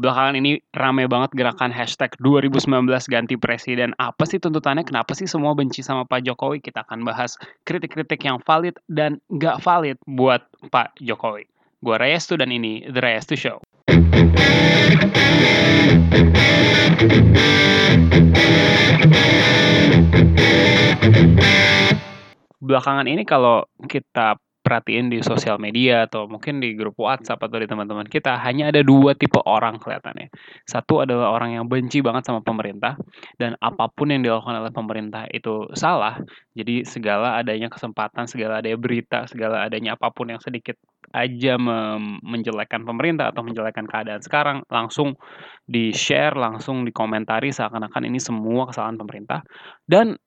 belakangan ini rame banget gerakan hashtag 2019 ganti presiden. Apa sih tuntutannya? Kenapa sih semua benci sama Pak Jokowi? Kita akan bahas kritik-kritik yang valid dan nggak valid buat Pak Jokowi. Gue Reyestu dan ini The Reyestu Show. Belakangan ini kalau kita perhatiin di sosial media atau mungkin di grup WhatsApp atau di teman-teman kita hanya ada dua tipe orang kelihatannya. Satu adalah orang yang benci banget sama pemerintah dan apa pun yang dilakukan oleh pemerintah itu salah. Jadi segala adanya kesempatan, segala adanya berita, segala adanya apa pun yang sedikit aja menjelekkan pemerintah atau menjelekkan keadaan sekarang langsung di-share, langsung dikomentari seakan-akan ini semua kesalahan pemerintah dan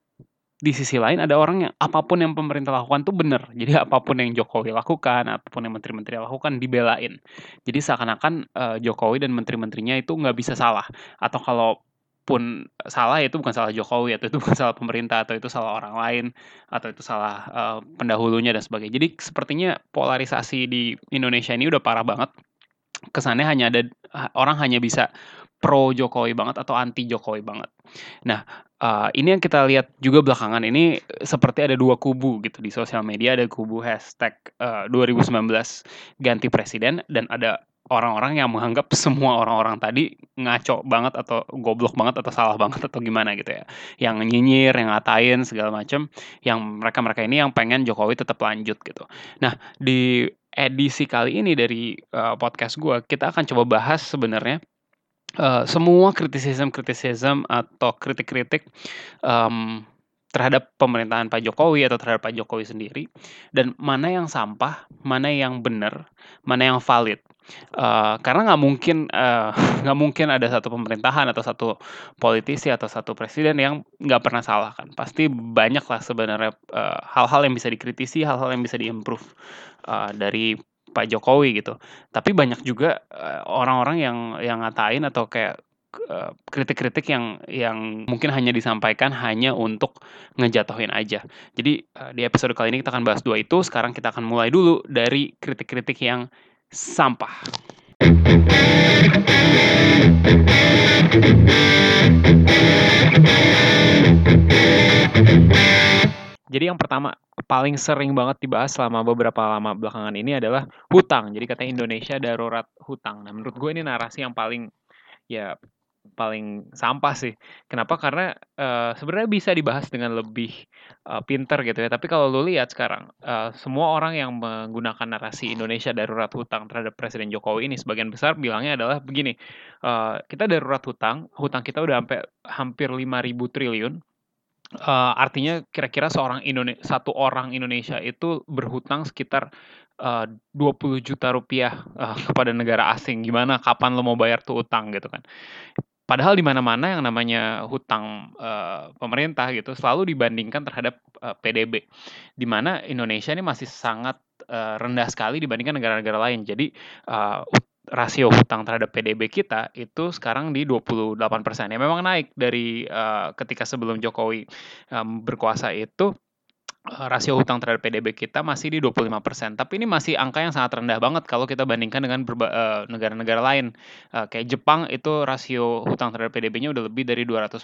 di sisi lain ada orang yang apa pun yang pemerintah lakukan tuh benar. Jadi apa pun yang Jokowi lakukan, apa pun yang menteri-menteri lakukan dibelain. Jadi seakan-akan uh, Jokowi dan menteri-menterinya itu nggak bisa salah. Atau kalau pun salah itu bukan salah Jokowi atau itu bukan salah pemerintah atau itu salah orang lain atau itu salah uh, pendahulunya dan sebagainya. Jadi sepertinya polarisasi di Indonesia ini udah parah banget. Kesannya hanya ada orang hanya bisa pro Jokowi banget atau anti Jokowi banget. Nah, uh, ini yang kita lihat juga belakangan ini seperti ada dua kubu gitu di sosial media. Ada kubu hashtag uh, 2019 ganti presiden dan ada orang-orang yang menganggap semua orang-orang tadi ngaco banget atau goblok banget atau salah banget atau gimana gitu ya. Yang nyinyir yang ngatain segala macam yang mereka-mereka ini yang pengen Jokowi tetap lanjut gitu. Nah di edisi kali ini dari uh, podcast gue kita akan coba bahas sebenarnya uh, semua kritisisme-kritisisme atau kritik-kritik um, terhadap pemerintahan Pak Jokowi atau terhadap Pak Jokowi sendiri dan mana yang sampah, mana yang benar, mana yang valid. Uh, karena nggak mungkin nggak uh, mungkin ada satu pemerintahan atau satu politisi atau satu presiden yang nggak pernah salah kan. Pasti banyak lah sebenarnya hal-hal uh, yang bisa dikritisi, hal-hal yang bisa diimprove uh, dari Pak Jokowi gitu. Tapi banyak juga orang-orang yang yang ngatain atau kayak kritik-kritik yang yang mungkin hanya disampaikan hanya untuk ngejatuhin aja. Jadi di episode kali ini kita akan bahas dua itu. Sekarang kita akan mulai dulu dari kritik-kritik yang sampah. Jadi yang pertama paling sering banget dibahas selama beberapa lama belakangan ini adalah hutang. Jadi katanya Indonesia darurat hutang. Nah, menurut gue ini narasi yang paling ya paling sampah sih. Kenapa? Karena uh, sebenarnya bisa dibahas dengan lebih uh, pinter gitu ya. Tapi kalau lu lihat sekarang, uh, semua orang yang menggunakan narasi Indonesia darurat hutang terhadap Presiden Jokowi ini sebagian besar bilangnya adalah begini, uh, kita darurat hutang, hutang kita udah sampai hampir 5.000 triliun. Uh, artinya kira-kira seorang Indonesia satu orang Indonesia itu berhutang sekitar uh, 20 juta rupiah uh, kepada negara asing. Gimana kapan lo mau bayar tuh utang gitu kan. Padahal di mana-mana yang namanya hutang uh, pemerintah gitu selalu dibandingkan terhadap uh, PDB. Di mana Indonesia ini masih sangat uh, rendah sekali dibandingkan negara-negara lain. Jadi uh, rasio hutang terhadap PDB kita itu sekarang di 28%. Ya memang naik dari uh, ketika sebelum Jokowi um, berkuasa itu Eh, rasio hutang terhadap PDB kita masih di 25%. Tapi ini masih angka yang sangat rendah banget kalau kita bandingkan dengan uh, negara-negara lain. Uh, kayak Jepang itu rasio hutang terhadap PDB-nya udah lebih dari 200%.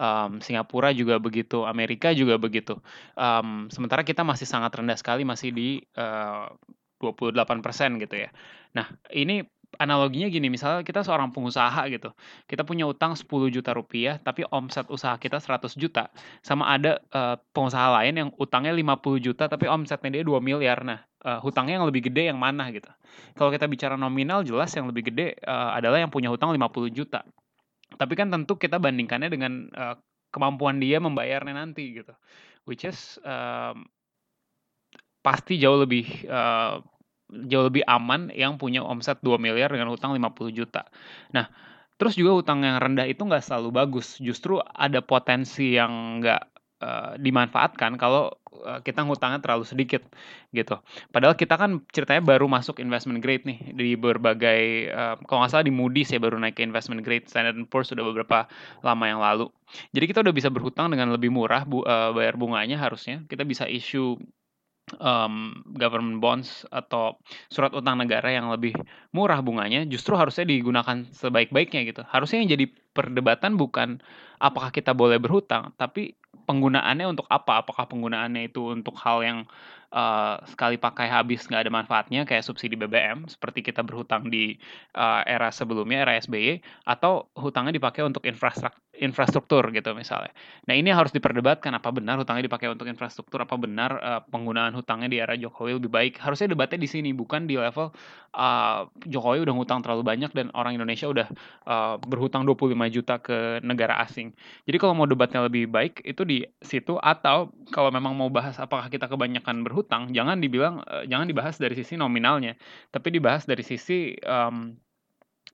Um, Singapura juga begitu, Amerika juga begitu. Um, sementara kita masih sangat rendah sekali, masih di uh, 28% gitu ya. Nah, ini analoginya gini, misalnya kita seorang pengusaha gitu, kita punya utang 10 juta rupiah, tapi omset usaha kita 100 juta, sama ada uh, pengusaha lain yang utangnya 50 juta, tapi omsetnya dia 2 miliar. Nah, uh, hutangnya yang lebih gede yang mana gitu. Kalau kita bicara nominal, jelas yang lebih gede uh, adalah yang punya hutang 50 juta. Tapi kan tentu kita bandingkannya dengan uh, kemampuan dia membayarnya nanti gitu. Which is um, pasti jauh lebih uh, jauh lebih aman yang punya omset 2 miliar dengan hutang 50 juta. Nah, terus juga hutang yang rendah itu nggak selalu bagus. Justru ada potensi yang nggak uh, dimanfaatkan kalau uh, kita ngutangnya terlalu sedikit gitu. Padahal kita kan ceritanya baru masuk investment grade nih di berbagai uh, kalau nggak salah di Moody's ya baru naik ke investment grade Standard Poor's sudah beberapa lama yang lalu. Jadi kita udah bisa berhutang dengan lebih murah bu, uh, bayar bunganya harusnya. Kita bisa issue um, government bonds atau surat utang negara yang lebih murah bunganya justru harusnya digunakan sebaik-baiknya gitu. Harusnya yang jadi perdebatan bukan apakah kita boleh berhutang, tapi penggunaannya untuk apa? Apakah penggunaannya itu untuk hal yang uh, sekali pakai habis nggak ada manfaatnya kayak subsidi BBM seperti kita berhutang di uh, era sebelumnya era SBY atau hutangnya dipakai untuk infrastruktur infrastruktur gitu misalnya. Nah ini harus diperdebatkan apa benar hutangnya dipakai untuk infrastruktur apa benar uh, penggunaan hutangnya di era Jokowi lebih baik. Harusnya debatnya di sini bukan di level uh, Jokowi udah hutang terlalu banyak dan orang Indonesia udah uh, berhutang 25 juta ke negara asing. Jadi kalau mau debatnya lebih baik itu di situ atau kalau memang mau bahas apakah kita kebanyakan berhutang jangan dibilang uh, jangan dibahas dari sisi nominalnya tapi dibahas dari sisi um,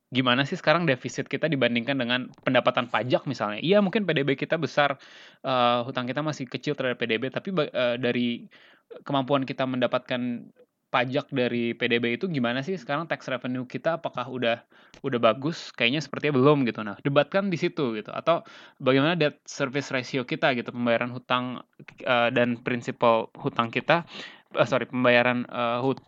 gimana sih sekarang defisit kita dibandingkan dengan pendapatan pajak misalnya. Iya mungkin PDB kita besar, uh, hutang kita masih kecil terhadap PDB, tapi uh, dari kemampuan kita mendapatkan pajak dari PDB itu gimana sih sekarang tax revenue kita apakah udah udah bagus? Kayaknya sepertinya belum gitu. Nah, debatkan di situ gitu. Atau bagaimana debt service ratio kita gitu, pembayaran hutang uh, dan prinsipal hutang kita uh, sorry pembayaran uh, hut,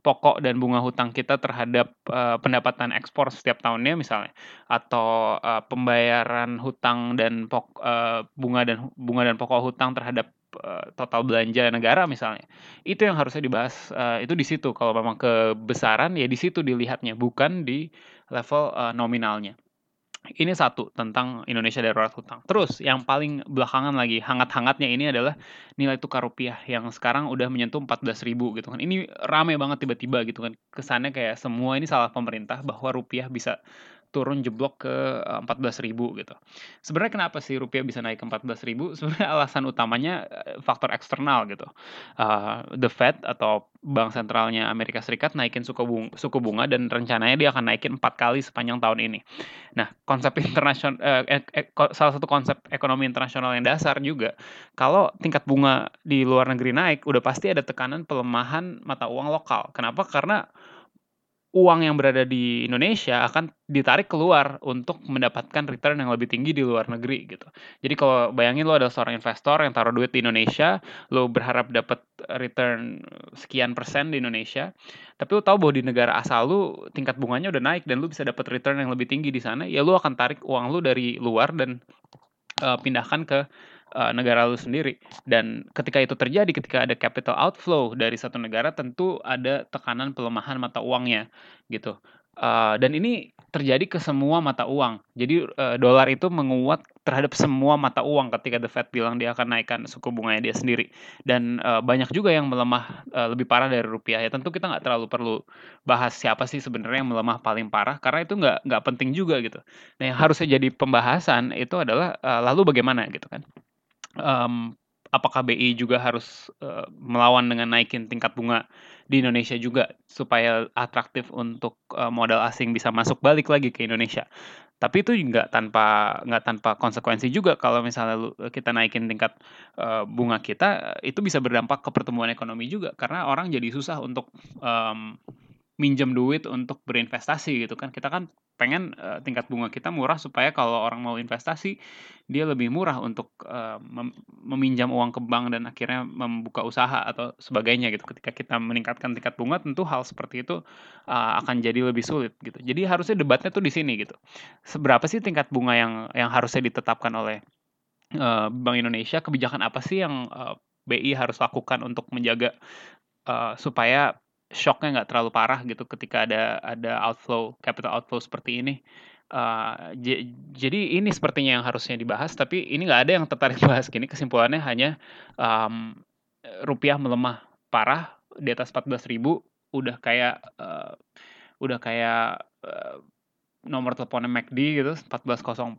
pokok dan bunga hutang kita terhadap uh, pendapatan ekspor setiap tahunnya misalnya atau uh, pembayaran hutang dan pok, uh, bunga dan bunga dan pokok hutang terhadap uh, total belanja negara misalnya itu yang harusnya dibahas uh, itu di situ kalau memang kebesaran ya di situ dilihatnya bukan di level uh, nominalnya ini satu tentang Indonesia darurat hutang. Terus yang paling belakangan lagi hangat-hangatnya ini adalah nilai tukar rupiah yang sekarang udah menyentuh 14 ribu gitu kan. Ini rame banget tiba-tiba gitu kan. Kesannya kayak semua ini salah pemerintah bahwa rupiah bisa turun jeblok ke 14 eh, gitu. Sebenarnya kenapa sih rupiah bisa naik ke 14 ribu? Sebenarnya alasan utamanya eh, faktor eksternal gitu. Uh, the Fed atau bank sentralnya Amerika Serikat naikin suku bunga, suku bunga dan rencananya dia akan naikin empat kali sepanjang tahun ini. Nah, konsep internasional, eh, eh, salah satu konsep ekonomi internasional yang dasar juga, kalau tingkat bunga di luar negeri naik, udah pasti ada tekanan pelemahan mata uang lokal. Kenapa? Karena uang yang berada di Indonesia akan ditarik keluar untuk mendapatkan return yang lebih tinggi di luar negeri gitu. Jadi kalau bayangin lo ada seorang investor yang taruh duit di Indonesia, lo berharap dapat return sekian persen di Indonesia, tapi lo tahu bahwa di negara asal lo tingkat bunganya udah naik dan lo bisa dapat return yang lebih tinggi di sana, ya lo akan tarik uang lo dari luar dan uh, pindahkan ke uh, negara lu sendiri. Dan ketika itu terjadi, ketika ada capital outflow dari satu negara, tentu ada tekanan pelemahan mata uangnya, gitu. Uh, dan ini terjadi ke semua mata uang. Jadi uh, dolar itu menguat terhadap semua mata uang ketika The Fed bilang dia akan naikkan suku bunganya dia sendiri. Dan uh, banyak juga yang melemah uh, lebih parah dari rupiah. Ya tentu kita nggak terlalu perlu bahas siapa sih sebenarnya yang melemah paling parah karena itu nggak nggak penting juga gitu. Nah yang harusnya jadi pembahasan itu adalah uh, lalu bagaimana gitu kan um, apakah BI juga harus uh, melawan dengan naikin tingkat bunga di Indonesia juga supaya atraktif untuk uh, modal asing bisa masuk balik lagi ke Indonesia. Tapi itu nggak tanpa nggak tanpa konsekuensi juga kalau misalnya kita naikin tingkat uh, bunga kita itu bisa berdampak ke pertumbuhan ekonomi juga karena orang jadi susah untuk um, minjem duit untuk berinvestasi gitu kan. Kita kan pengen uh, tingkat bunga kita murah supaya kalau orang mau investasi dia lebih murah untuk uh, mem meminjam uang ke bank dan akhirnya membuka usaha atau sebagainya gitu. Ketika kita meningkatkan tingkat bunga tentu hal seperti itu uh, akan jadi lebih sulit gitu. Jadi harusnya debatnya tuh di sini gitu. Seberapa sih tingkat bunga yang yang harusnya ditetapkan oleh uh, Bank Indonesia? Kebijakan apa sih yang uh, BI harus lakukan untuk menjaga uh, supaya shocknya nggak terlalu parah gitu ketika ada ada outflow capital outflow seperti ini. Uh, jadi ini sepertinya yang harusnya dibahas, tapi ini nggak ada yang tertarik bahas gini. Kesimpulannya hanya um, rupiah melemah parah di atas 14.000 udah kayak uh, udah kayak uh, nomor teleponnya McD gitu 14045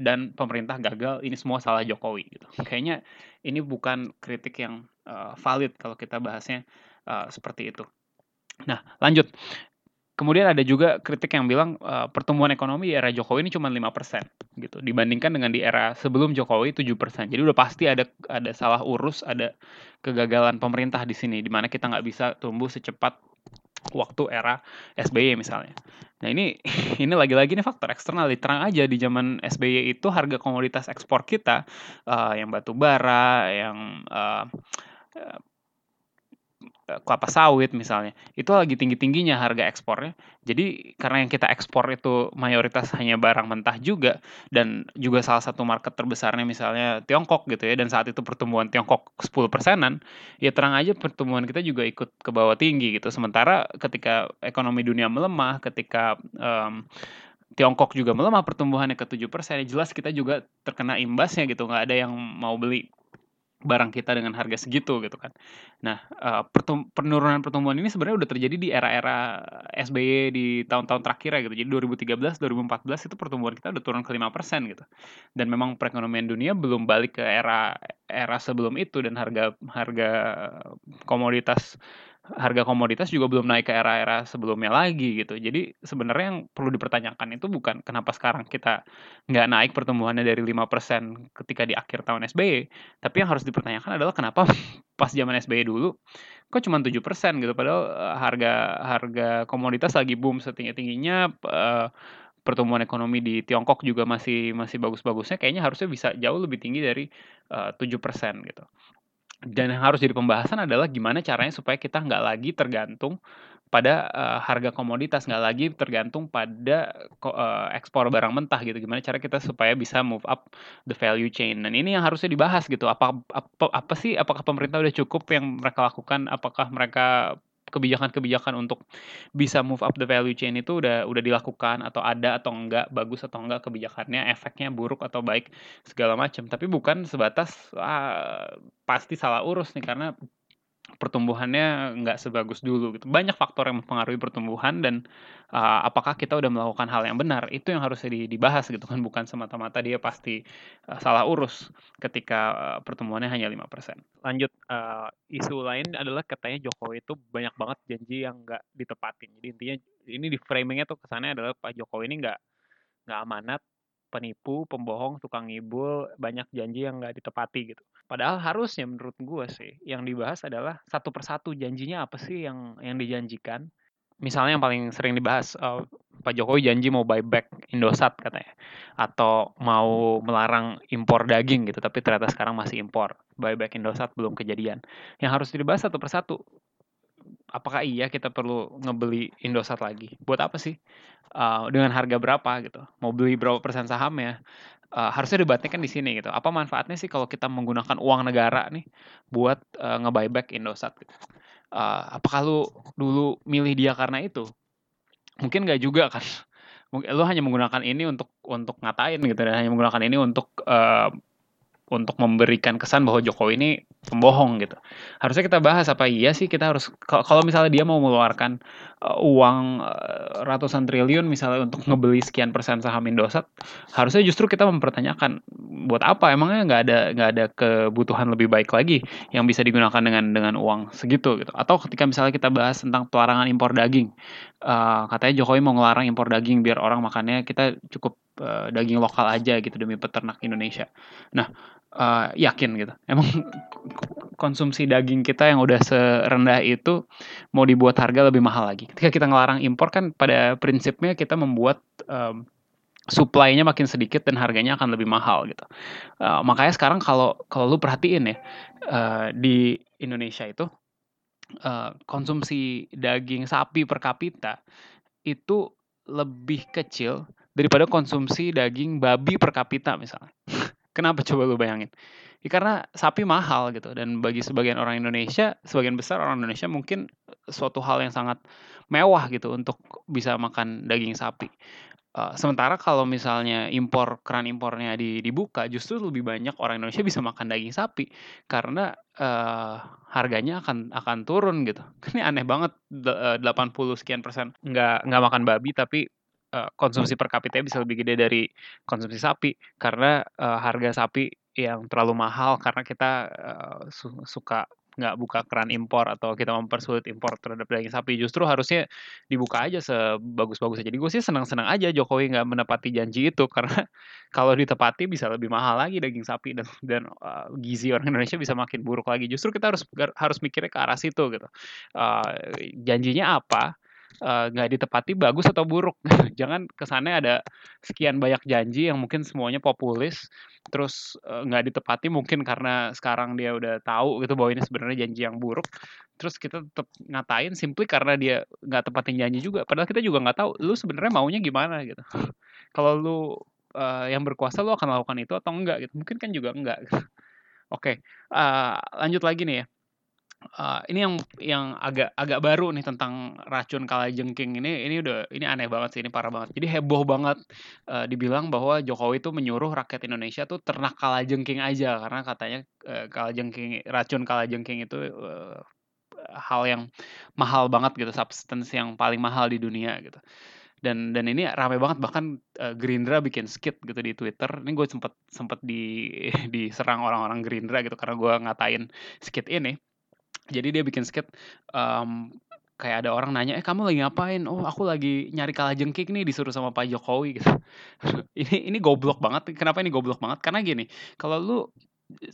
dan pemerintah gagal ini semua salah Jokowi gitu kayaknya ini bukan kritik yang uh, valid kalau kita bahasnya uh, seperti itu. Nah, lanjut. Kemudian ada juga kritik yang bilang uh, pertumbuhan ekonomi di era Jokowi ini cuma 5% gitu dibandingkan dengan di era sebelum Jokowi 7%. Jadi udah pasti ada ada salah urus, ada kegagalan pemerintah di sini di mana kita nggak bisa tumbuh secepat waktu era SBY misalnya. Nah ini ini lagi-lagi nih faktor eksternal diterang aja di zaman SBY itu harga komoditas ekspor kita uh, yang batu bara, yang uh, Eh, kelapa sawit misalnya, itu lagi tinggi-tingginya harga ekspornya. Jadi karena yang kita ekspor itu mayoritas hanya barang mentah juga dan juga salah satu market terbesarnya misalnya Tiongkok gitu ya dan saat itu pertumbuhan Tiongkok 10 persenan, ya terang aja pertumbuhan kita juga ikut ke bawah tinggi gitu. Sementara ketika ekonomi dunia melemah, ketika um, Tiongkok juga melemah pertumbuhannya ke 7 persen, ya jelas kita juga terkena imbasnya gitu, nggak ada yang mau beli barang kita dengan harga segitu gitu kan. Nah, uh, penurunan pertumbuhan ini sebenarnya udah terjadi di era-era SBY di tahun-tahun terakhir ya gitu. Jadi 2013, 2014 itu pertumbuhan kita udah turun ke 5% gitu. Dan memang perekonomian dunia belum balik ke era era sebelum itu dan harga harga komoditas harga komoditas juga belum naik ke era-era sebelumnya lagi gitu. Jadi sebenarnya yang perlu dipertanyakan itu bukan kenapa sekarang kita nggak naik pertumbuhannya dari 5% ketika di akhir tahun SBY, tapi yang harus dipertanyakan adalah kenapa pas zaman SBY dulu kok cuma 7% gitu padahal eh, harga harga komoditas lagi boom setinggi-tingginya uh, pertumbuhan ekonomi di Tiongkok juga masih masih bagus-bagusnya kayaknya harusnya bisa jauh lebih tinggi dari uh, 7% gitu dan yang harus jadi pembahasan adalah gimana caranya supaya kita nggak lagi tergantung pada uh, harga komoditas nggak lagi tergantung pada uh, ekspor barang mentah gitu. Gimana cara kita supaya bisa move up the value chain. Dan ini yang harusnya dibahas gitu. Apa apa apa sih apakah pemerintah udah cukup yang mereka lakukan? Apakah mereka kebijakan-kebijakan untuk bisa move up the value chain itu udah udah dilakukan atau ada atau enggak bagus atau enggak kebijakannya efeknya buruk atau baik segala macam. Tapi bukan sebatas ah, pasti salah urus nih karena pertumbuhannya nggak sebagus dulu gitu. Banyak faktor yang mempengaruhi pertumbuhan dan uh, apakah kita udah melakukan hal yang benar itu yang harus dibahas gitu kan bukan semata-mata dia pasti uh, salah urus ketika uh, pertumbuhannya hanya 5%. Lanjut uh, isu lain adalah katanya Jokowi itu banyak banget janji yang nggak ditepatin. Jadi intinya ini di framingnya tuh kesannya adalah Pak Jokowi ini nggak nggak amanat penipu, pembohong, tukang ngibul, banyak janji yang nggak ditepati gitu. Padahal harusnya menurut gue sih yang dibahas adalah satu persatu janjinya apa sih yang yang dijanjikan. Misalnya yang paling sering dibahas uh, Pak Jokowi janji mau buyback Indosat katanya atau mau melarang impor daging gitu tapi ternyata sekarang masih impor. Buyback Indosat belum kejadian. Yang harus dibahas satu persatu apakah iya kita perlu ngebeli Indosat lagi? Buat apa sih? Uh, dengan harga berapa gitu? Mau beli berapa persen saham ya? Uh, harusnya debatnya kan di sini gitu. Apa manfaatnya sih kalau kita menggunakan uang negara nih buat uh, nge-buyback Indosat gitu? Uh, apakah lu dulu milih dia karena itu? Mungkin nggak juga kan. Mungkin lu hanya menggunakan ini untuk untuk ngatain gitu dan hanya menggunakan ini untuk uh, untuk memberikan kesan bahwa Jokowi ini pembohong gitu. Harusnya kita bahas apa iya sih kita harus kalau misalnya dia mau mengeluarkan uh, uang uh, ratusan triliun misalnya untuk ngebeli sekian persen saham Indosat, harusnya justru kita mempertanyakan buat apa emangnya nggak ada nggak ada kebutuhan lebih baik lagi yang bisa digunakan dengan dengan uang segitu gitu. Atau ketika misalnya kita bahas tentang pelarangan impor daging, uh, katanya Jokowi mau ngelarang impor daging biar orang makannya kita cukup uh, daging lokal aja gitu demi peternak Indonesia. Nah, uh, yakin gitu. Emang konsumsi daging kita yang udah serendah itu mau dibuat harga lebih mahal lagi. Ketika kita ngelarang impor kan pada prinsipnya kita membuat um, supply-nya makin sedikit dan harganya akan lebih mahal gitu. Uh, makanya sekarang kalau kalau lu perhatiin ya uh, di Indonesia itu uh, konsumsi daging sapi per kapita itu lebih kecil daripada konsumsi daging babi per kapita misalnya. Kenapa coba lu bayangin? Ya karena sapi mahal gitu dan bagi sebagian orang Indonesia, sebagian besar orang Indonesia mungkin suatu hal yang sangat mewah gitu untuk bisa makan daging sapi. Uh, sementara kalau misalnya impor keran impornya di, dibuka, justru lebih banyak orang Indonesia bisa makan daging sapi karena uh, harganya akan akan turun gitu. Ini aneh banget, 80 sekian persen nggak nggak makan babi tapi uh, konsumsi per kapita bisa lebih gede dari konsumsi sapi. Karena uh, harga sapi yang terlalu mahal karena kita uh, su suka nggak buka keran impor atau kita mempersulit impor terhadap daging sapi justru harusnya dibuka aja sebagus-bagusnya. Jadi gue sih senang-senang aja Jokowi nggak menepati janji itu karena kalau ditepati bisa lebih mahal lagi daging sapi dan dan uh, gizi orang Indonesia bisa makin buruk lagi. Justru kita harus harus mikirnya ke arah situ gitu. Uh, janjinya apa eh, nggak uh, ditepati bagus atau buruk. Jangan kesannya ada sekian banyak janji yang mungkin semuanya populis, terus nggak uh, ditepati mungkin karena sekarang dia udah tahu gitu bahwa ini sebenarnya janji yang buruk. Terus kita tetap ngatain simply karena dia nggak tepatin janji juga. Padahal kita juga nggak tahu lu sebenarnya maunya gimana gitu. Kalau lu uh, yang berkuasa lu akan melakukan itu atau enggak gitu. Mungkin kan juga enggak. Gitu. Oke, okay. uh, lanjut lagi nih ya Uh, ini yang yang agak agak baru nih tentang racun kalajengking ini. Ini udah ini aneh banget sih ini parah banget. Jadi heboh banget uh, dibilang bahwa Jokowi itu menyuruh rakyat Indonesia tuh ternak kalajengking aja. Karena katanya uh, kalajengking racun kalajengking itu uh, hal yang mahal banget gitu substance yang paling mahal di dunia gitu. Dan dan ini ramai banget. Bahkan uh, Gerindra bikin skit gitu di Twitter. Ini gue sempet sempet di diserang orang-orang Gerindra gitu karena gue ngatain skit ini jadi dia bikin skit um, kayak ada orang nanya, "Eh, kamu lagi ngapain?" "Oh, aku lagi nyari kalajengking nih disuruh sama Pak Jokowi," gitu. ini ini goblok banget. Kenapa ini goblok banget? Karena gini, kalau lu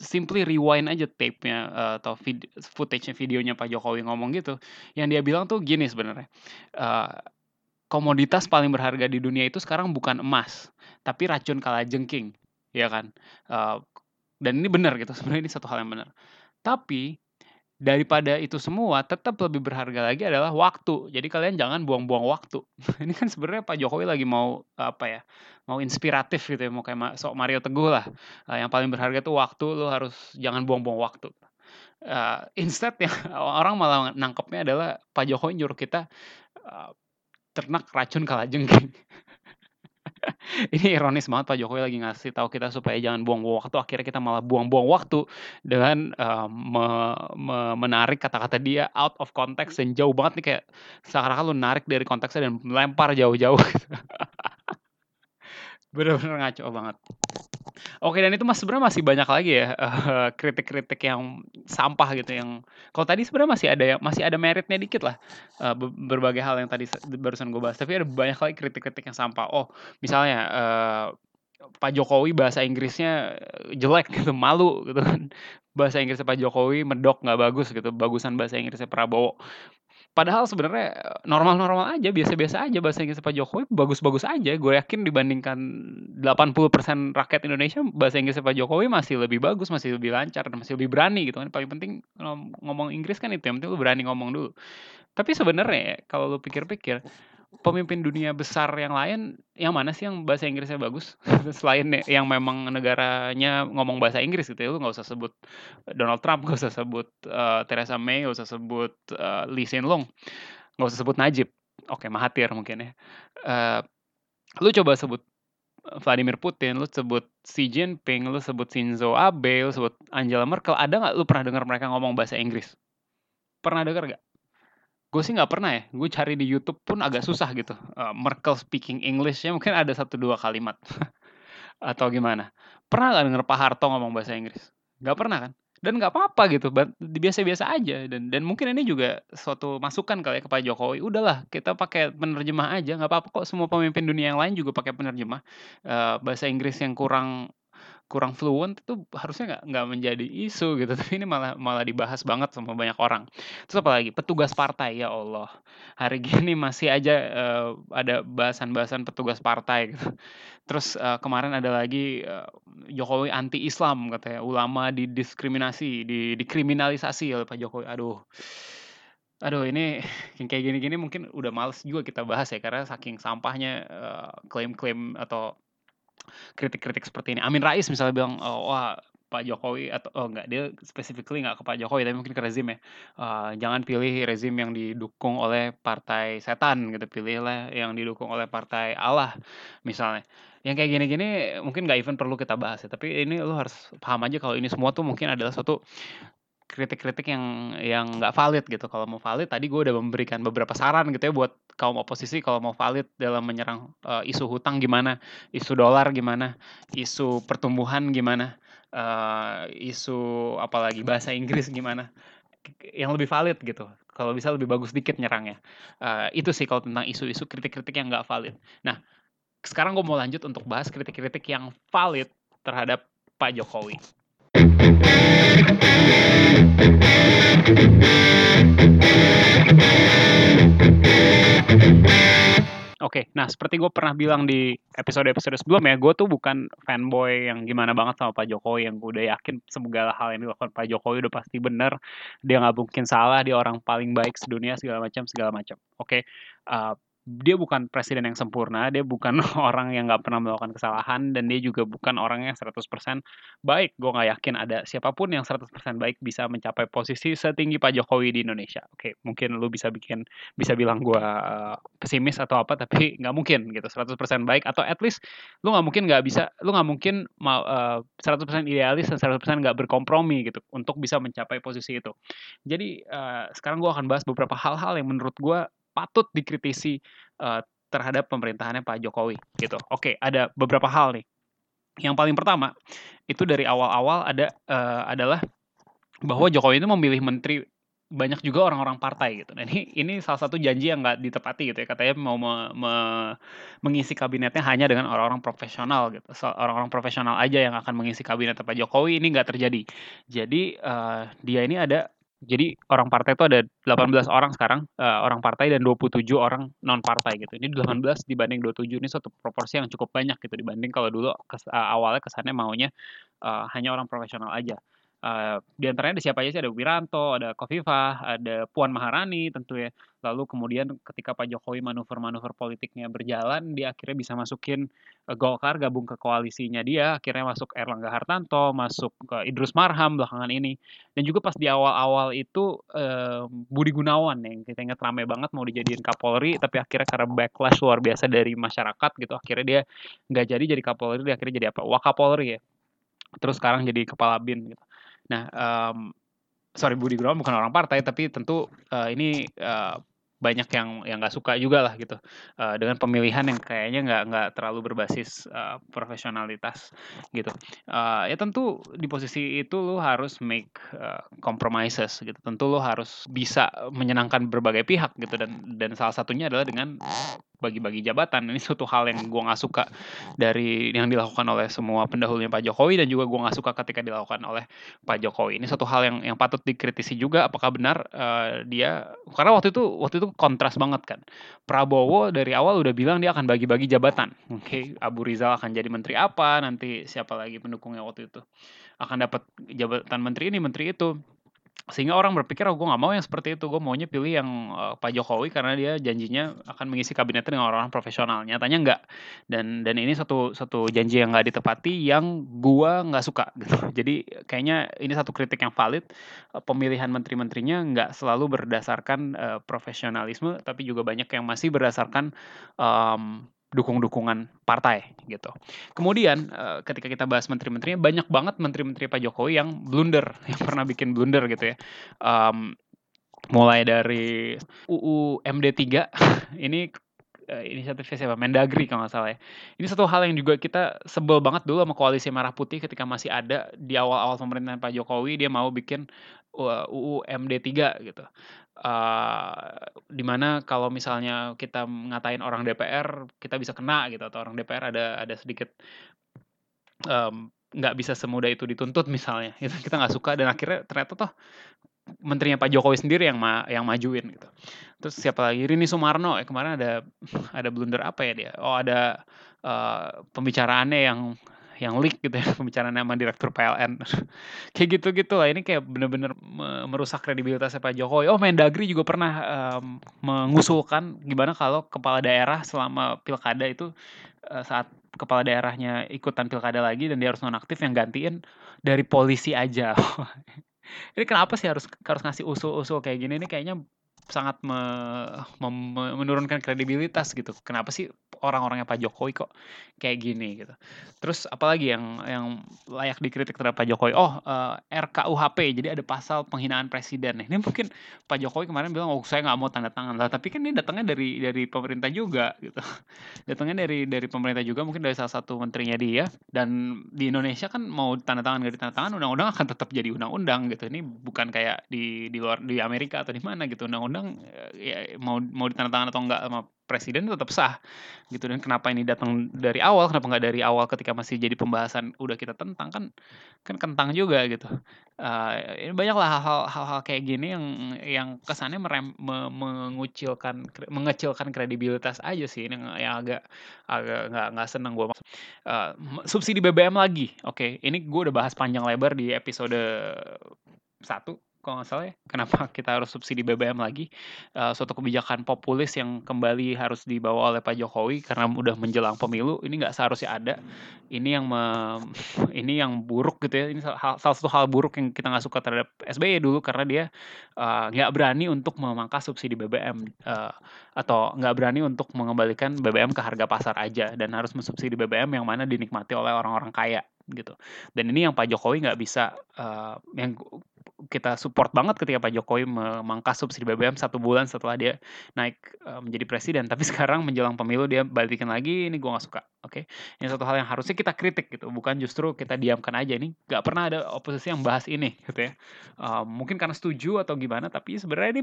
simply rewind aja tape-nya uh, atau vid footage-nya videonya Pak Jokowi ngomong gitu, yang dia bilang tuh gini sebenarnya. Uh, komoditas paling berharga di dunia itu sekarang bukan emas, tapi racun kalajengking, ya kan? Uh, dan ini benar gitu, sebenarnya ini satu hal yang benar. Tapi daripada itu semua tetap lebih berharga lagi adalah waktu. Jadi kalian jangan buang-buang waktu. Ini kan sebenarnya Pak Jokowi lagi mau apa ya? Mau inspiratif gitu ya, mau kayak sok Mario Teguh lah. Uh, yang paling berharga itu waktu, lo harus jangan buang-buang waktu. Uh, instead ya orang malah nangkepnya adalah Pak Jokowi nyuruh kita uh, ternak racun kalajengking. ini ironis banget Pak Jokowi lagi ngasih tahu kita supaya jangan buang-buang waktu akhirnya kita malah buang-buang waktu dengan uh, me, me, menarik kata-kata dia out of context dan jauh banget nih kayak seakan-akan lu narik dari konteksnya dan melempar jauh-jauh gitu. bener-bener ngaco banget Oke dan itu mas sebenarnya masih banyak lagi ya uh, kritik-kritik yang sampah gitu yang kalau tadi sebenarnya masih ada masih ada meritnya dikit lah uh, berbagai hal yang tadi barusan gue bahas. Tapi ada banyak lagi kritik-kritik yang sampah. Oh misalnya uh, Pak Jokowi bahasa Inggrisnya jelek gitu malu gitu kan. Bahasa Inggrisnya Pak Jokowi medok nggak bagus gitu bagusan bahasa Inggrisnya Prabowo Padahal sebenarnya normal-normal aja, biasa-biasa aja bahasa Inggris Pak Jokowi bagus-bagus aja. Gue yakin dibandingkan 80% rakyat Indonesia bahasa Inggris Pak Jokowi masih lebih bagus, masih lebih lancar, dan masih lebih berani gitu kan. Paling penting ngomong Inggris kan itu yang penting lu berani ngomong dulu. Tapi sebenarnya kalau lu pikir-pikir pemimpin dunia besar yang lain yang mana sih yang bahasa Inggrisnya bagus selain yang memang negaranya ngomong bahasa Inggris gitu ya lu nggak usah sebut Donald Trump nggak usah sebut uh, Theresa May nggak usah sebut uh, Lee Hsien Loong nggak usah sebut Najib oke Mahathir mungkin ya uh, lu coba sebut Vladimir Putin, lu sebut Xi Jinping, lu sebut Shinzo Abe, lu sebut Angela Merkel, ada nggak lu pernah dengar mereka ngomong bahasa Inggris? Pernah dengar nggak? Gue sih nggak pernah ya, gue cari di YouTube pun agak susah gitu, uh, Merkel speaking English ya mungkin ada satu dua kalimat, atau gimana. Pernah nggak denger Pak Harto ngomong bahasa Inggris? Nggak pernah kan? Dan nggak apa-apa gitu, biasa-biasa aja. Dan dan mungkin ini juga suatu masukan kali ya ke Pak Jokowi, udahlah kita pakai penerjemah aja, nggak apa-apa kok semua pemimpin dunia yang lain juga pakai penerjemah, uh, bahasa Inggris yang kurang kurang fluent itu harusnya nggak nggak menjadi isu gitu. Tapi ini malah malah dibahas banget sama banyak orang. Terus apa lagi? Petugas partai ya Allah. Hari gini masih aja uh, ada bahasan-bahasan petugas partai gitu. Terus uh, kemarin ada lagi uh, Jokowi anti Islam katanya. Ulama didiskriminasi di dikriminalisasi oleh Pak Jokowi. Aduh. Aduh ini yang kayak gini-gini mungkin udah males juga kita bahas ya. Karena saking sampahnya klaim-klaim uh, atau kritik-kritik seperti ini. Amin Rais misalnya bilang, oh, wah Pak Jokowi atau oh enggak dia specifically nggak ke Pak Jokowi tapi mungkin ke rezim ya uh, jangan pilih rezim yang didukung oleh partai setan gitu pilihlah yang didukung oleh partai Allah misalnya yang kayak gini-gini mungkin nggak even perlu kita bahas ya tapi ini lo harus paham aja kalau ini semua tuh mungkin adalah suatu kritik-kritik yang yang nggak valid gitu. Kalau mau valid tadi gue udah memberikan beberapa saran gitu ya buat kaum oposisi kalau mau valid dalam menyerang uh, isu hutang gimana, isu dolar gimana, isu pertumbuhan gimana, uh, isu apalagi bahasa Inggris gimana, yang lebih valid gitu. Kalau bisa lebih bagus dikit nyerangnya. Uh, itu sih kalau tentang isu-isu kritik-kritik yang nggak valid. Nah, sekarang gue mau lanjut untuk bahas kritik-kritik yang valid terhadap Pak Jokowi. Oke, nah seperti gue pernah bilang di episode-episode sebelumnya, gue tuh bukan fanboy yang gimana banget sama Pak Jokowi yang gue udah yakin segala hal yang dilakukan Pak Jokowi udah pasti bener, dia nggak mungkin salah, dia orang paling baik sedunia segala macam segala macam. Oke, uh, dia bukan presiden yang sempurna, dia bukan orang yang nggak pernah melakukan kesalahan, dan dia juga bukan orang yang 100% baik. Gue nggak yakin ada siapa pun yang 100% baik bisa mencapai posisi setinggi Pak Jokowi di Indonesia. Oke, mungkin lu bisa bikin bisa bilang gue uh, pesimis atau apa, tapi nggak mungkin gitu 100% baik atau at least lu nggak mungkin nggak bisa, lu nggak mungkin mau uh, 100% idealis dan 100% nggak berkompromi gitu untuk bisa mencapai posisi itu. Jadi uh, sekarang gue akan bahas beberapa hal-hal yang menurut gue patut dikritisi uh, terhadap pemerintahannya Pak Jokowi gitu. Oke, ada beberapa hal nih. Yang paling pertama itu dari awal-awal ada uh, adalah bahwa Jokowi itu memilih menteri banyak juga orang-orang partai gitu. Dan ini ini salah satu janji yang nggak ditepati gitu ya. Katanya mau me, me, mengisi kabinetnya hanya dengan orang-orang profesional gitu. Orang-orang profesional aja yang akan mengisi kabinet Pak Jokowi ini nggak terjadi. Jadi uh, dia ini ada jadi orang partai itu ada 18 orang sekarang, uh, orang partai dan 27 orang non partai gitu. Ini 18 dibanding 27 ini suatu proporsi yang cukup banyak gitu dibanding kalau dulu kes, uh, awalnya kesannya maunya uh, hanya orang profesional aja. Uh, di antaranya ada siapa aja sih? Ada Wiranto, ada Kofifah, ada Puan Maharani tentu ya. Lalu kemudian ketika Pak Jokowi manuver-manuver politiknya berjalan, dia akhirnya bisa masukin uh, Golkar gabung ke koalisinya dia, akhirnya masuk Erlangga Hartanto, masuk ke Idrus Marham belakangan ini. Dan juga pas di awal-awal itu uh, Budi Gunawan yang kita ingat ramai banget mau dijadiin Kapolri, tapi akhirnya karena backlash luar biasa dari masyarakat gitu, akhirnya dia nggak jadi jadi Kapolri, dia akhirnya jadi apa? Wakapolri ya. Terus sekarang jadi kepala BIN gitu. Nah, um, sorry Budi Gunawan bukan orang partai, tapi tentu uh, ini uh, banyak yang yang nggak suka juga lah gitu uh, dengan pemilihan yang kayaknya nggak nggak terlalu berbasis uh, profesionalitas gitu. Uh, ya tentu di posisi itu lo harus make uh, compromises gitu. Tentu lo harus bisa menyenangkan berbagai pihak gitu dan dan salah satunya adalah dengan bagi-bagi jabatan. Ini suatu hal yang gue nggak suka dari yang dilakukan oleh semua pendahulunya Pak Jokowi dan juga gue nggak suka ketika dilakukan oleh Pak Jokowi. Ini suatu hal yang yang patut dikritisi juga apakah benar uh, dia karena waktu itu waktu itu kontras banget kan. Prabowo dari awal udah bilang dia akan bagi-bagi jabatan. Oke okay, Abu Rizal akan jadi menteri apa nanti siapa lagi pendukungnya waktu itu. Akan dapat jabatan menteri ini menteri itu sehingga orang berpikir oh gue nggak mau yang seperti itu. Gue maunya pilih yang uh, Pak Jokowi karena dia janjinya akan mengisi kabinetnya dengan orang-orang profesional nyatanya enggak dan dan ini satu satu janji yang nggak ditepati yang gue nggak suka gitu. Jadi kayaknya ini satu kritik yang valid. Uh, pemilihan menteri-menterinya nggak selalu berdasarkan uh, profesionalisme tapi juga banyak yang masih berdasarkan um, dukung-dukungan partai gitu. Kemudian uh, ketika kita bahas menteri-menterinya banyak banget menteri-menteri Pak Jokowi yang blunder, yang pernah bikin blunder gitu ya. Um, mulai dari UU MD3 ini uh, inisiatifnya siapa? Mendagri kalau nggak salah ya. Ini satu hal yang juga kita sebel banget dulu sama koalisi Merah Putih ketika masih ada di awal-awal pemerintahan Pak Jokowi dia mau bikin UU MD3 gitu. Uh, di mana kalau misalnya kita ngatain orang DPR kita bisa kena gitu atau orang DPR ada ada sedikit nggak um, bisa semudah itu dituntut misalnya. Itu kita nggak suka dan akhirnya ternyata toh menterinya Pak Jokowi sendiri yang ma yang majuin gitu. Terus siapa lagi? Rini Sumarno. Ya kemarin ada ada blunder apa ya dia? Oh ada uh, pembicaraannya yang yang leak gitu ya pembicaraan nama direktur PLN kayak gitu gitu lah ini kayak bener-bener merusak kredibilitasnya Pak Jokowi. Oh Mendagri juga pernah um, mengusulkan gimana kalau kepala daerah selama pilkada itu uh, saat kepala daerahnya ikutan pilkada lagi dan dia harus nonaktif yang gantiin dari polisi aja. Ini kenapa sih harus harus ngasih usul-usul kayak gini? Ini kayaknya sangat me, me, menurunkan kredibilitas gitu. Kenapa sih orang-orangnya Pak Jokowi kok kayak gini gitu. Terus apalagi yang yang layak dikritik terhadap Pak Jokowi? Oh, uh, eh, RKUHP. Jadi ada pasal penghinaan presiden. Ini mungkin Pak Jokowi kemarin bilang oh saya nggak mau tanda tangan lah, tapi kan ini datangnya dari dari pemerintah juga gitu. datangnya dari dari pemerintah juga mungkin dari salah satu menterinya dia dan di Indonesia kan mau tanda tangan nggak ditanda tangan undang-undang akan tetap jadi undang-undang gitu. Ini bukan kayak di di luar di Amerika atau di mana gitu. Undang-undang undang-undang ya mau mau ditandatangan atau enggak sama presiden tetap sah gitu. Dan kenapa ini datang dari awal kenapa nggak dari awal ketika masih jadi pembahasan udah kita tentang kan kan kentang juga gitu. Uh, ini banyaklah hal-hal hal-hal kayak gini yang yang kesannya merem, me, mengucilkan mengecilkan kredibilitas aja sih. Ini yang agak agak nggak nggak seneng gue uh, subsidi BBM lagi. Oke okay, ini gue udah bahas panjang lebar di episode satu kalau nggak salah ya kenapa kita harus subsidi BBM lagi? Uh, suatu kebijakan populis yang kembali harus dibawa oleh Pak Jokowi karena udah menjelang pemilu ini nggak seharusnya ada. Ini yang me, ini yang buruk gitu ya. Ini salah, salah satu hal buruk yang kita nggak suka terhadap SBY dulu karena dia eh, nggak uh, berani untuk memangkas subsidi BBM uh, eh, atau nggak berani untuk mengembalikan BBM ke harga pasar aja dan harus mensubsidi BBM yang mana dinikmati oleh orang-orang kaya gitu. Dan ini yang Pak Jokowi nggak bisa uh, yang kita support banget ketika Pak Jokowi memangkas subsidi BBM satu bulan setelah dia naik uh, menjadi presiden. Tapi sekarang menjelang pemilu dia balikin lagi, ini gue gak suka. Oke, okay? ini satu hal yang harusnya kita kritik gitu, bukan justru kita diamkan aja. Ini gak pernah ada oposisi yang bahas ini gitu ya. Uh, mungkin karena setuju atau gimana, tapi sebenarnya ini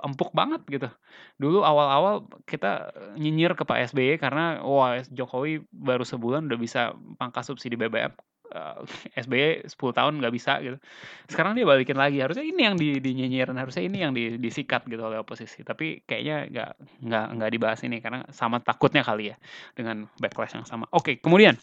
empuk banget gitu. Dulu awal-awal kita nyinyir ke Pak SBY karena wah Jokowi baru sebulan udah bisa pangkas subsidi BBM uh, SBY 10 tahun nggak bisa gitu. Sekarang dia balikin lagi. Harusnya ini yang di, dinyinyirin, harusnya ini yang di, disikat gitu oleh oposisi. Tapi kayaknya nggak nggak nggak dibahas ini karena sama takutnya kali ya dengan backlash yang sama. Oke, kemudian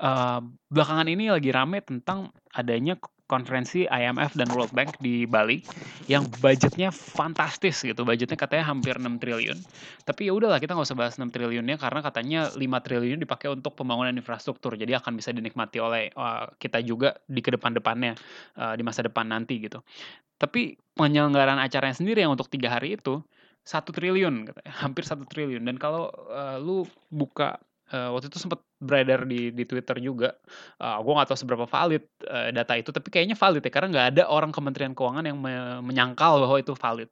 uh, belakangan ini lagi rame tentang adanya konferensi IMF dan World Bank di Bali yang budgetnya fantastis gitu. Budgetnya katanya hampir 6 triliun. Tapi ya udahlah kita nggak usah bahas 6 triliunnya karena katanya 5 triliun dipakai untuk pembangunan infrastruktur. Jadi akan bisa dinikmati oleh uh, kita juga di ke depan depannya uh, di masa depan nanti gitu. Tapi penyelenggaraan acaranya sendiri yang untuk tiga hari itu satu triliun hampir satu triliun. Dan kalau uh, lu buka uh, waktu itu sempat beredar di di Twitter juga. Uh, gue nggak tahu seberapa valid uh, data itu, tapi kayaknya valid ya karena nggak ada orang Kementerian Keuangan yang me menyangkal bahwa itu valid.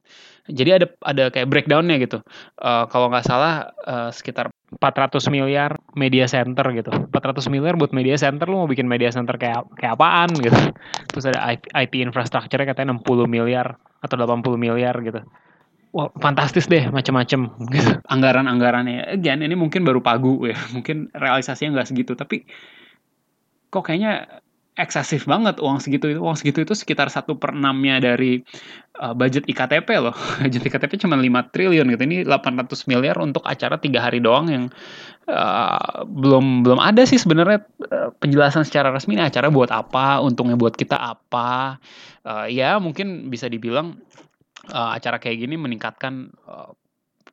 Jadi ada ada kayak breakdownnya gitu. Uh, kalau nggak salah uh, sekitar 400 miliar media center gitu. 400 miliar buat media center lu mau bikin media center kayak kayak apaan gitu. Terus ada IP, IP infrastructure katanya 60 miliar atau 80 miliar gitu wah fantastis deh macam-macam gitu. anggaran-anggarannya. Again ini mungkin baru pagu ya. Mungkin realisasinya nggak segitu. Tapi kok kayaknya eksesif banget uang segitu itu. Uang segitu itu sekitar satu per enamnya dari uh, budget iktp loh. Budget iktp cuma 5 triliun gitu. Ini 800 miliar untuk acara tiga hari doang yang uh, belum belum ada sih sebenarnya uh, penjelasan secara resmi. Ini acara buat apa? Untungnya buat kita apa? Uh, ya mungkin bisa dibilang uh, acara kayak gini meningkatkan uh,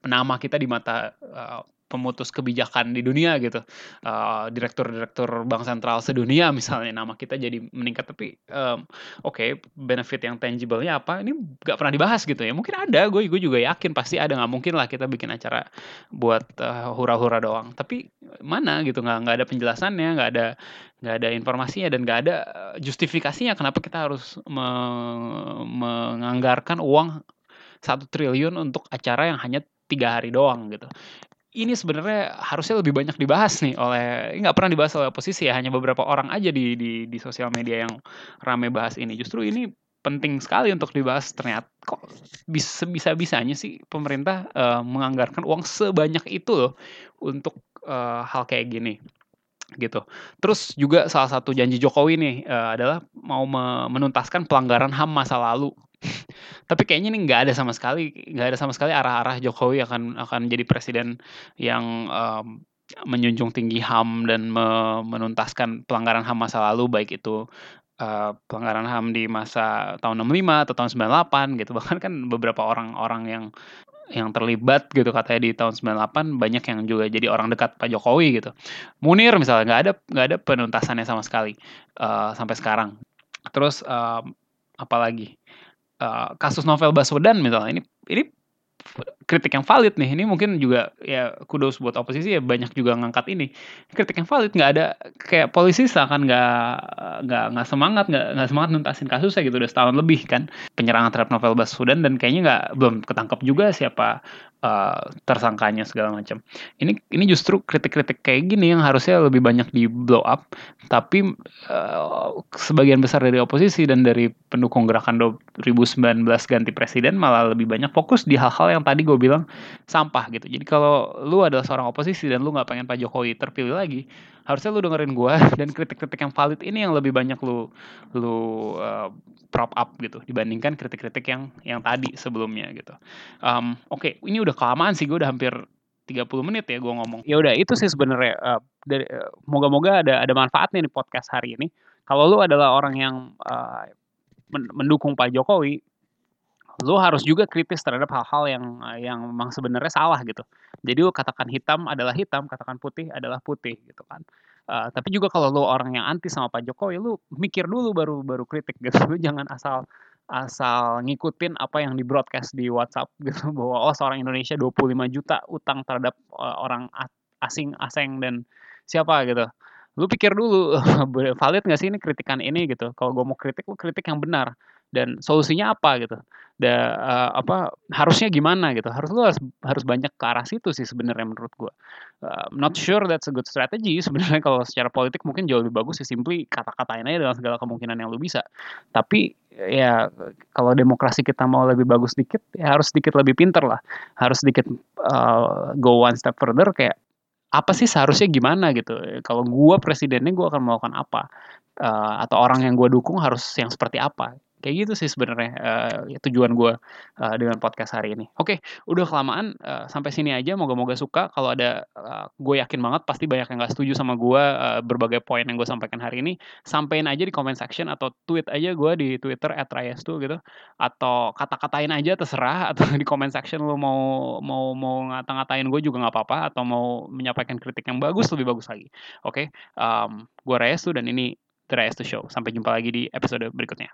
nama kita di mata uh, pemutus kebijakan di dunia gitu. Direktur-direktur uh, bank sentral sedunia misalnya nama kita jadi meningkat. Tapi um, oke okay, benefit yang tangible-nya apa? Ini gak pernah dibahas gitu ya. Mungkin ada gue gue juga yakin pasti ada. Nggak mungkin lah kita bikin acara buat uh, hura-hura doang. Tapi mana gitu nggak nggak ada penjelasannya nggak ada nggak ada informasinya dan nggak ada eh, justifikasinya kenapa kita harus me menganggarkan uang satu triliun untuk acara yang hanya tiga hari doang gitu ini sebenarnya harusnya lebih banyak dibahas nih oleh nggak pernah dibahas oleh oposisi ya hanya beberapa orang aja di di di sosial media yang rame bahas ini justru ini penting sekali untuk dibahas ternyata kok bisa bisa bisanya sih pemerintah uh, menganggarkan uang sebanyak itu loh untuk uh, hal kayak gini gitu. Terus juga salah satu janji Jokowi nih uh, adalah mau menuntaskan pelanggaran HAM masa lalu. Tapi kayaknya ini nggak ada sama sekali, nggak ada sama sekali arah-arah Jokowi akan akan jadi presiden yang um, menjunjung tinggi HAM dan me menuntaskan pelanggaran HAM masa lalu baik itu uh, pelanggaran HAM di masa tahun 65 atau tahun 98 gitu. Bahkan kan beberapa orang-orang yang yang terlibat gitu katanya di tahun 98 banyak yang juga jadi orang dekat Pak Jokowi gitu. Munir misalnya nggak ada nggak ada penuntasannya sama sekali uh, sampai sekarang. Terus uh, apalagi uh, kasus novel Baswedan misalnya ini ini kritik yang valid nih. Ini mungkin juga ya kudos buat oposisi ya banyak juga ngangkat ini. Kritik yang valid nggak ada kayak polisi seakan nggak nggak nggak semangat nggak nggak semangat nuntasin kasusnya gitu udah setahun lebih kan penyerangan terhadap Novel Baswedan dan kayaknya nggak belum ketangkep juga siapa uh, tersangkanya segala macam. Ini ini justru kritik-kritik kayak gini yang harusnya lebih banyak di blow up, tapi uh, sebagian besar dari oposisi dan dari pendukung gerakan 2019 ganti presiden malah lebih banyak fokus di hal-hal yang tadi gue bilang sampah gitu. Jadi kalau lu adalah seorang oposisi dan lu nggak pengen Pak Jokowi terpilih lagi, harusnya lu dengerin gue dan kritik-kritik yang valid ini yang lebih banyak lu lu uh, prop up gitu dibandingkan kritik-kritik yang yang tadi sebelumnya gitu. Um, Oke, okay, ini udah kelamaan sih gue udah hampir 30 menit ya gue ngomong. Ya udah itu sih sebenarnya uh, dari uh, moga-moga ada ada manfaatnya di podcast hari ini. Kalau lu adalah orang yang uh, mendukung Pak Jokowi, lu harus juga kritis terhadap hal-hal yang yang memang sebenarnya salah gitu. Jadi lu katakan hitam adalah hitam, katakan putih adalah putih gitu kan. Uh, tapi juga kalau lu orang yang anti sama Pak Jokowi, lu mikir dulu baru baru kritik gitu. Lu jangan asal asal ngikutin apa yang di broadcast di WhatsApp gitu bahwa oh seorang Indonesia 25 juta utang terhadap uh, orang asing asing dan siapa gitu. Lu pikir dulu valid nggak sih ini kritikan ini gitu. Kalau gue mau kritik, lu kritik yang benar dan solusinya apa gitu. Da, uh, apa harusnya gimana gitu. Harus lu harus harus banyak ke arah situ sih sebenarnya menurut gua. Uh, not sure that's a good strategy sebenarnya kalau secara politik mungkin jauh lebih bagus sih simply kata-katain aja dengan segala kemungkinan yang lu bisa. Tapi ya kalau demokrasi kita mau lebih bagus dikit ya harus sedikit lebih pinter lah. Harus sedikit uh, go one step further kayak apa sih seharusnya gimana gitu? Kalau gua presidennya gua akan melakukan apa? Uh, atau orang yang gua dukung harus yang seperti apa kayak gitu sih sebenarnya uh, tujuan gue uh, dengan podcast hari ini. Oke, okay, udah kelamaan uh, sampai sini aja. Moga-moga suka. Kalau ada, uh, gue yakin banget pasti banyak yang gak setuju sama gue uh, berbagai poin yang gue sampaikan hari ini. Sampaikan aja di comment section atau tweet aja gue di Twitter @rayastu gitu. Atau kata-katain aja terserah atau di comment section lo mau mau mau ngata-ngatain gue juga nggak apa-apa atau mau menyampaikan kritik yang bagus lebih bagus lagi. Oke, okay? um, gue Rayastu dan ini The to Show. Sampai jumpa lagi di episode berikutnya.